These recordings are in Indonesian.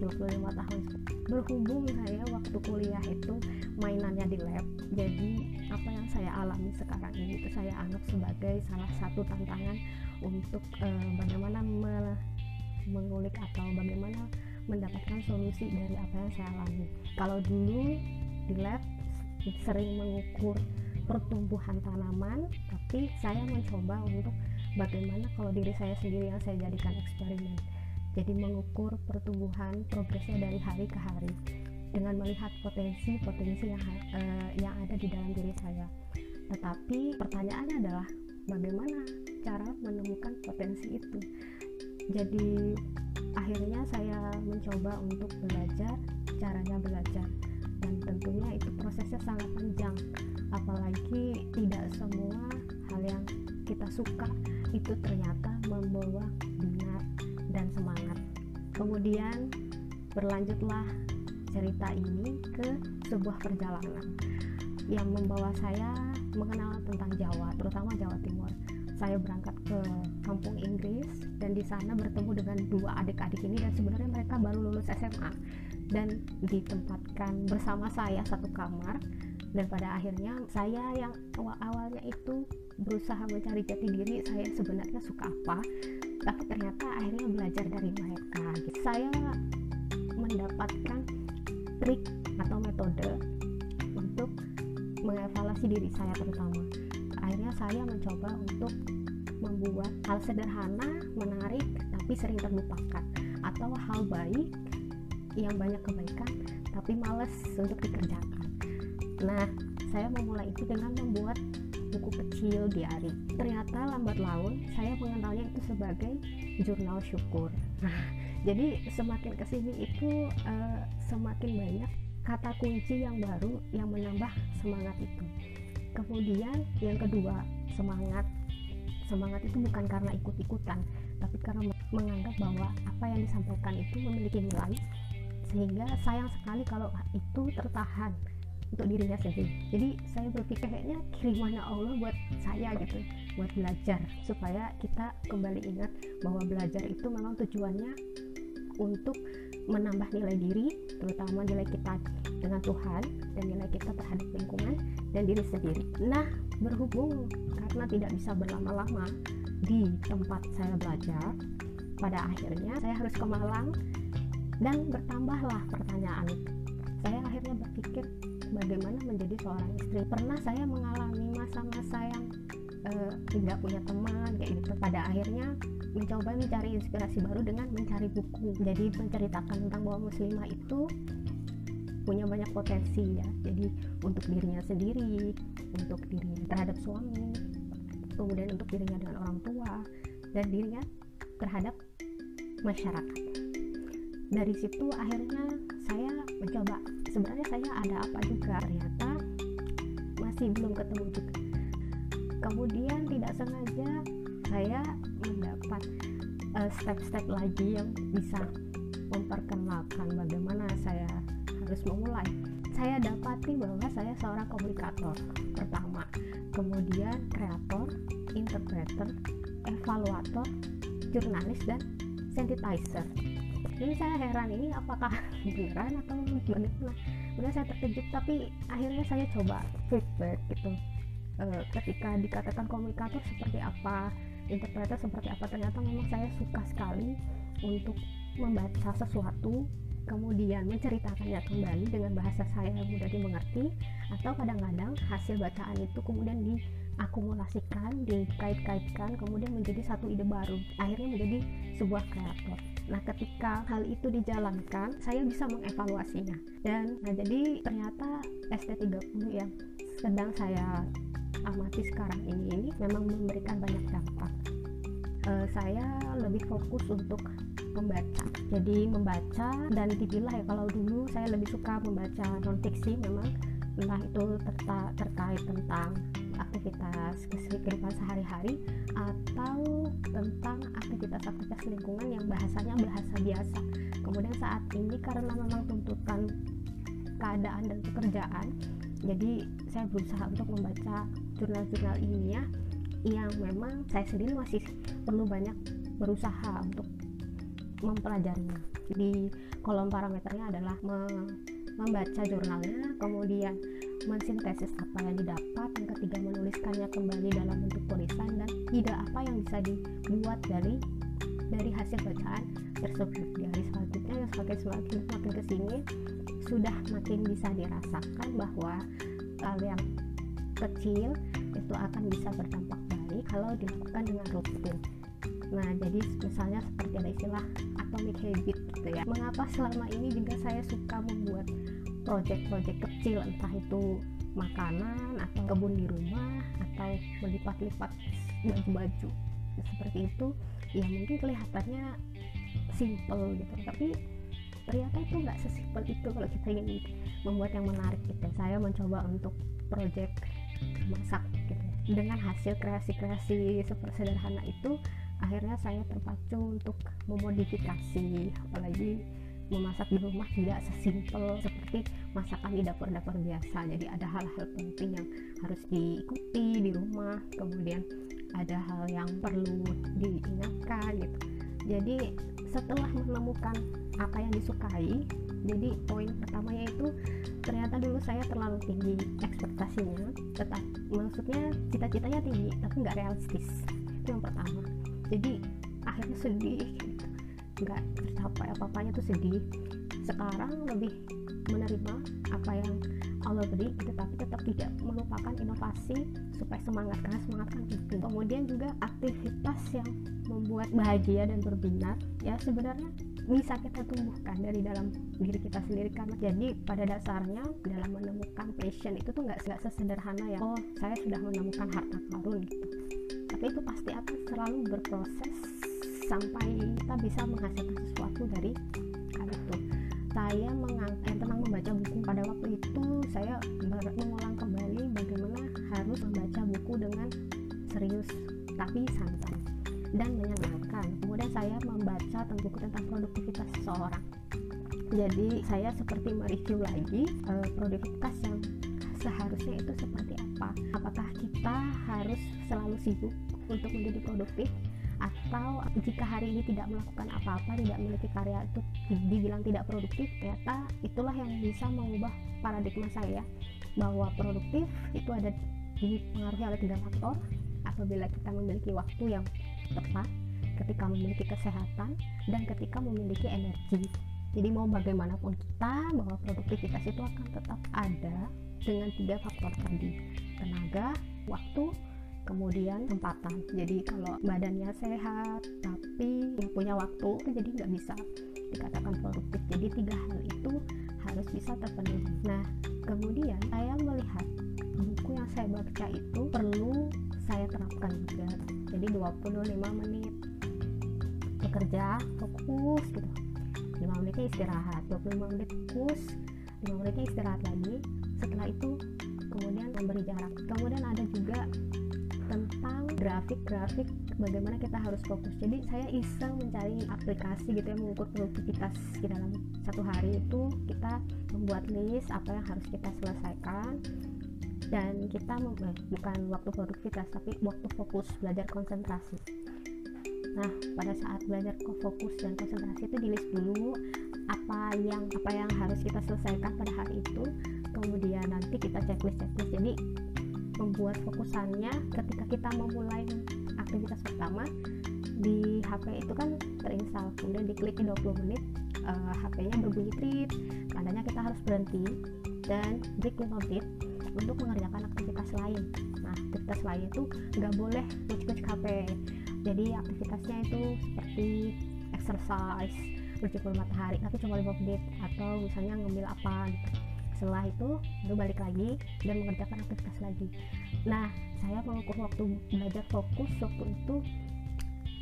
25 tahun berhubung saya waktu kuliah itu mainannya di lab jadi apa yang saya alami sekarang ini itu saya anggap sebagai salah satu tantangan untuk uh, bagaimana me mengulik atau bagaimana mendapatkan solusi dari apa yang saya alami. Kalau dulu di lab sering mengukur pertumbuhan tanaman, tapi saya mencoba untuk bagaimana kalau diri saya sendiri yang saya jadikan eksperimen. Jadi mengukur pertumbuhan progresnya dari hari ke hari dengan melihat potensi-potensi yang uh, yang ada di dalam diri saya. Tetapi pertanyaannya adalah bagaimana cara menemukan potensi itu. Jadi akhirnya saya mencoba untuk belajar caranya belajar dan tentunya itu prosesnya sangat panjang apalagi tidak semua hal yang kita suka itu ternyata membawa dan semangat. Kemudian berlanjutlah cerita ini ke sebuah perjalanan yang membawa saya mengenal tentang Jawa terutama Jawa Timur. Saya berangkat ke kampung Inggris dan di sana bertemu dengan dua adik-adik ini dan sebenarnya mereka baru lulus SMA dan ditempatkan bersama saya satu kamar dan pada akhirnya saya yang awal-awalnya itu berusaha mencari jati diri saya sebenarnya suka apa tapi ternyata akhirnya belajar dari mereka saya mendapatkan trik atau metode untuk mengevaluasi diri saya terutama. Akhirnya saya mencoba untuk membuat hal sederhana, menarik, tapi sering terlupakan. Atau hal baik yang banyak kebaikan tapi males untuk dikerjakan. Nah, saya memulai itu dengan membuat buku kecil diari. Ternyata lambat laun saya mengenalnya itu sebagai jurnal syukur. Nah, jadi semakin ke sini itu uh, semakin banyak kata kunci yang baru yang menambah semangat itu kemudian yang kedua semangat semangat itu bukan karena ikut-ikutan tapi karena menganggap bahwa apa yang disampaikan itu memiliki nilai sehingga sayang sekali kalau itu tertahan untuk dirinya sendiri. Jadi saya berpikir kayaknya kirimannya Allah buat saya gitu buat belajar supaya kita kembali ingat bahwa belajar itu memang tujuannya untuk menambah nilai diri terutama nilai kita dengan Tuhan dan nilai kita terhadap lingkungan dan diri sendiri. Nah berhubung karena tidak bisa berlama-lama di tempat saya belajar pada akhirnya saya harus ke Malang dan bertambahlah pertanyaan. Saya akhirnya berpikir bagaimana menjadi seorang istri? Pernah saya mengalami masa-masa yang uh, tidak punya teman kayak gitu. Pada akhirnya mencoba mencari inspirasi baru dengan mencari buku. Jadi menceritakan tentang bahwa muslimah itu punya banyak potensi ya. Jadi untuk dirinya sendiri untuk dirinya terhadap suami kemudian untuk dirinya dengan orang tua dan dirinya terhadap masyarakat. Dari situ akhirnya saya mencoba sebenarnya saya ada apa juga? Ternyata masih belum ketemu juga. Kemudian tidak sengaja saya mendapat eh, step-step uh, lagi yang bisa memperkenalkan bagaimana saya harus memulai. Saya dapati bahwa saya seorang komunikator pertama kemudian kreator interpreter evaluator jurnalis dan sensitizer jadi saya heran ini apakah beneran atau gimana benar saya terkejut tapi akhirnya saya coba feedback gitu. E, ketika dikatakan komunikator seperti apa interpreter seperti apa ternyata memang saya suka sekali untuk membaca sesuatu kemudian menceritakannya kembali dengan bahasa saya yang mudah dimengerti atau kadang-kadang hasil bacaan itu kemudian diakumulasikan, dikait-kaitkan kemudian menjadi satu ide baru akhirnya menjadi sebuah kreator nah ketika hal itu dijalankan saya bisa mengevaluasinya. Dan nah jadi ternyata ST30 yang sedang saya amati sekarang ini ini memang memberikan banyak dampak. Uh, saya lebih fokus untuk membaca. Jadi membaca dan dipilah ya kalau dulu saya lebih suka membaca non fiksi memang. Entah itu terta, terkait tentang aktivitas kehidupan sehari-hari atau aktivitas-aktivitas lingkungan yang bahasanya bahasa biasa. Kemudian saat ini karena memang tuntutan keadaan dan pekerjaan jadi saya berusaha untuk membaca jurnal-jurnal ilmiah yang memang saya sendiri masih perlu banyak berusaha untuk mempelajarinya. Di kolom parameternya adalah membaca jurnalnya kemudian mensintesis apa yang didapat yang ketiga menuliskannya kembali dalam bentuk tulisan dan ide apa yang bisa dibuat dari dari hasil bacaan tersebut. Dari selanjutnya yang semakin semakin makin ke sini sudah makin bisa dirasakan bahwa hal yang kecil itu akan bisa berdampak baik kalau dilakukan dengan rutin. Nah jadi misalnya seperti ada istilah atomic habit gitu ya. Mengapa selama ini juga saya suka membuat project-project kecil entah itu makanan atau kebun di rumah atau melipat-lipat baju-baju seperti itu ya mungkin kelihatannya simple gitu tapi ternyata itu nggak sesimpel itu kalau kita ingin membuat yang menarik gitu. Saya mencoba untuk project masak gitu. Dengan hasil kreasi-kreasi sederhana itu akhirnya saya terpacu untuk memodifikasi apalagi memasak di rumah tidak sesimpel seperti masakan di dapur-dapur biasa. Jadi ada hal-hal penting yang harus diikuti di rumah kemudian ada hal yang perlu diingatkan gitu. Jadi setelah menemukan apa yang disukai jadi poin pertamanya itu ternyata dulu saya terlalu tinggi ekspektasinya tetap maksudnya cita-citanya tinggi tapi nggak realistis. Itu yang pertama. Jadi akhirnya sedih gitu. Nggak tercapai apa-apanya tuh sedih. Sekarang lebih menerima apa yang Allah beri tetapi tetap tidak melupakan inovasi supaya semangat karena semangat kan penting kemudian juga aktivitas yang membuat bahagia dan berbinar ya sebenarnya bisa kita tumbuhkan dari dalam diri kita sendiri. Karena jadi pada dasarnya dalam menemukan passion itu tuh nggak sesederhana ya. Oh saya sudah menemukan harta karun gitu. Tapi itu pasti akan selalu berproses sampai kita bisa menghasilkan sesuatu dari hal itu. Saya tentang membaca buku pada waktu itu saya mengulang kembali bagaimana harus membaca buku dengan serius tapi santai dan menyenangkan. Kemudian saya membaca tentang buku tentang produktivitas seseorang. Jadi saya seperti mereview lagi uh, produktivitas yang seharusnya itu seperti apa? Apakah kita harus selalu sibuk untuk menjadi produktif atau jika hari ini tidak melakukan apa-apa tidak memiliki karya itu dibilang tidak produktif ternyata itulah yang bisa mengubah paradigma saya bahwa produktif itu ada dipengaruhi oleh tiga faktor. Apabila kita memiliki waktu yang tepat ketika memiliki kesehatan dan ketika memiliki energi. Jadi mau bagaimanapun kita bahwa produktivitas itu akan tetap ada dengan tiga faktor tadi. Tenaga waktu kemudian tempatan. Jadi kalau badannya sehat tapi punya waktu jadi nggak bisa dikatakan produktif. Jadi tiga hal itu harus bisa terpenuhi. Nah kemudian saya melihat buku yang saya baca itu perlu saya terapkan juga. Jadi 25 menit bekerja fokus gitu. 5 menitnya istirahat 25 menit fokus 5 menitnya istirahat lagi. Setelah itu kemudian memberi jarak. Kemudian ada juga tentang grafik-grafik bagaimana kita harus fokus. Jadi saya iseng mencari aplikasi gitu yang mengukur produktivitas di dalam satu hari itu kita membuat list apa yang harus kita selesaikan dan kita eh, bukan waktu produktivitas tapi waktu fokus belajar konsentrasi. Nah pada saat belajar fokus dan konsentrasi itu di list dulu apa yang apa yang harus kita selesaikan pada hari itu kemudian nanti kita checklist checklist jadi membuat fokusannya ketika kita memulai aktivitas pertama di HP itu kan terinstall. Kemudian diklik 20 menit uh, eh, HP-nya berbunyi trip tandanya kita harus berhenti dan break 5 menit untuk mengerjakan aktivitas lain. Nah aktivitas lain itu nggak boleh kucik-kucik HP jadi aktivitasnya itu seperti exercise berjemur matahari tapi cuma 5 menit atau misalnya ngambil apa gitu setelah itu baru balik lagi dan mengerjakan aktivitas lagi. Nah saya mengukur waktu belajar fokus waktu itu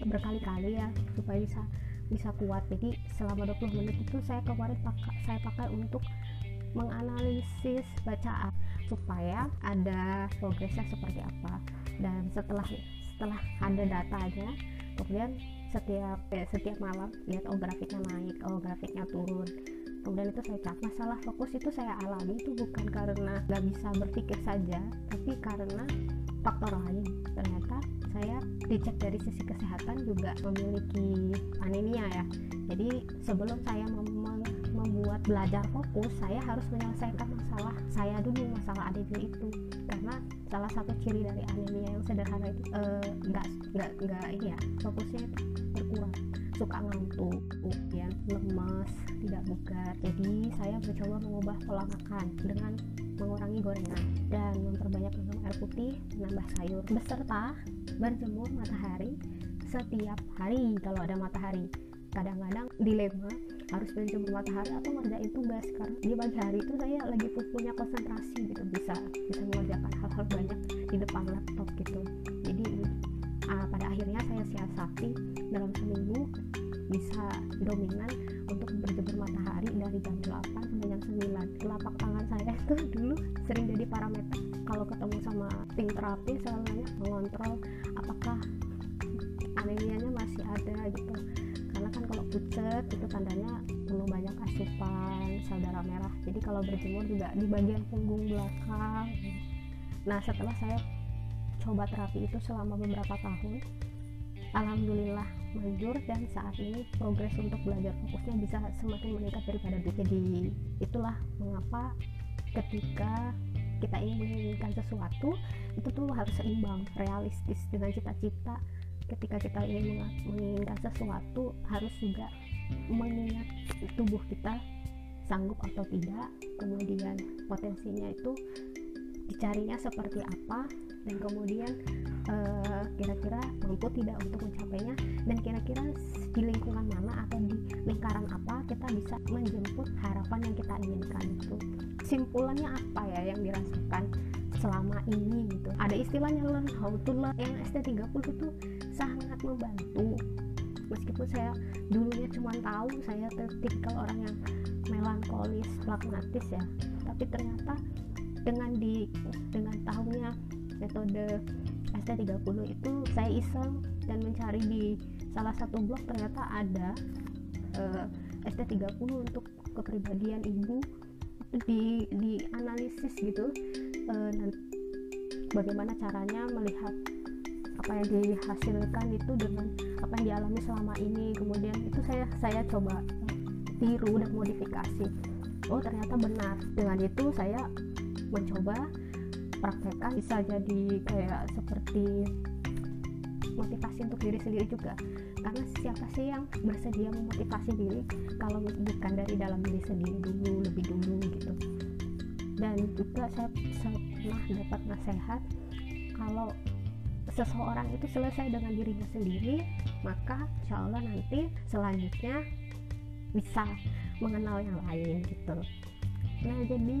berkali-kali ya supaya bisa bisa kuat. Jadi selama 20 menit itu saya kemarin pakai saya pakai untuk menganalisis bacaan supaya ada progresnya seperti apa. Dan setelah setelah ada datanya kemudian setiap eh, setiap malam lihat oh grafiknya naik oh grafiknya turun kemudian itu saya cap masalah fokus itu saya alami itu bukan karena nggak bisa berpikir saja tapi karena faktor lain. Ternyata saya dicek dari sisi kesehatan juga memiliki anemia ya. Jadi sebelum saya mem membuat belajar fokus saya harus menyelesaikan masalah saya dulu masalah anemia itu. Karena salah satu ciri dari anemia yang sederhana itu eh, nggak uh, nggak nggak ini ya fokusnya itu berkurang suka ngantuk ya lemas tidak bugar. Jadi saya mencoba mengubah pola makan dengan mengurangi gorengan dan memperbanyak minum air putih menambah sayur beserta berjemur matahari setiap hari. Kalau ada matahari kadang-kadang dilema harus berjemur matahari atau ngerjain tugas. Karena di pagi hari itu saya lagi punya konsentrasi gitu bisa bisa mengerjakan hal-hal banyak di depan laptop gitu. Jadi uh, pada akhirnya saya siasati bisa dominan untuk berjemur matahari dari jam 8 sampai jam 9 telapak tangan saya itu dulu sering jadi parameter kalau ketemu sama tim terapi saya nanya mengontrol apakah anemianya masih ada gitu. Karena kan kalau pucat itu tandanya perlu banyak asupan sel darah merah. Jadi kalau berjemur juga di bagian punggung belakang. Nah setelah saya coba terapi itu selama beberapa tahun Alhamdulillah manjur dan saat ini progres untuk belajar fokusnya bisa semakin meningkat daripada dulu jadi itulah mengapa ketika kita ingin menginginkan sesuatu itu tuh harus seimbang realistis dengan cita-cita. Ketika kita ingin menginginkan sesuatu harus juga mengingat tubuh kita sanggup atau tidak. Kemudian potensinya itu dicarinya seperti apa dan kemudian eh, kira-kira uh, mampu tidak untuk mencapainya dan kira-kira di lingkungan mana atau di lingkaran apa kita bisa menjemput harapan yang kita inginkan itu. Simpulannya apa ya yang dirasakan selama ini gitu? Ada istilahnya learn how to learn. Yang ST30 itu sangat membantu. Meskipun saya dulunya cuma tahu saya tipikal orang yang melankolis pragmatis ya. Tapi ternyata dengan di dengan tahunya metode ST30 itu saya iseng dan mencari di salah satu blog ternyata ada uh, eh, ST30 untuk kepribadian ibu. Di di analisis gitu uh, bagaimana caranya melihat apa yang dihasilkan itu dengan apa yang dialami selama ini. Kemudian itu saya saya coba tiru dan modifikasi. Oh ternyata benar. Dengan itu saya mencoba praktekkan bisa jadi kayak seperti motivasi untuk diri sendiri juga. Karena siapa sih yang bersedia memotivasi diri kalau bukan dari dalam diri sendiri dulu lebih dulu gitu. Dan juga saya, saya pernah dapat nasihat kalau seseorang itu selesai dengan dirinya sendiri maka insya Allah nanti selanjutnya bisa mengenal yang lain gitu. Nah jadi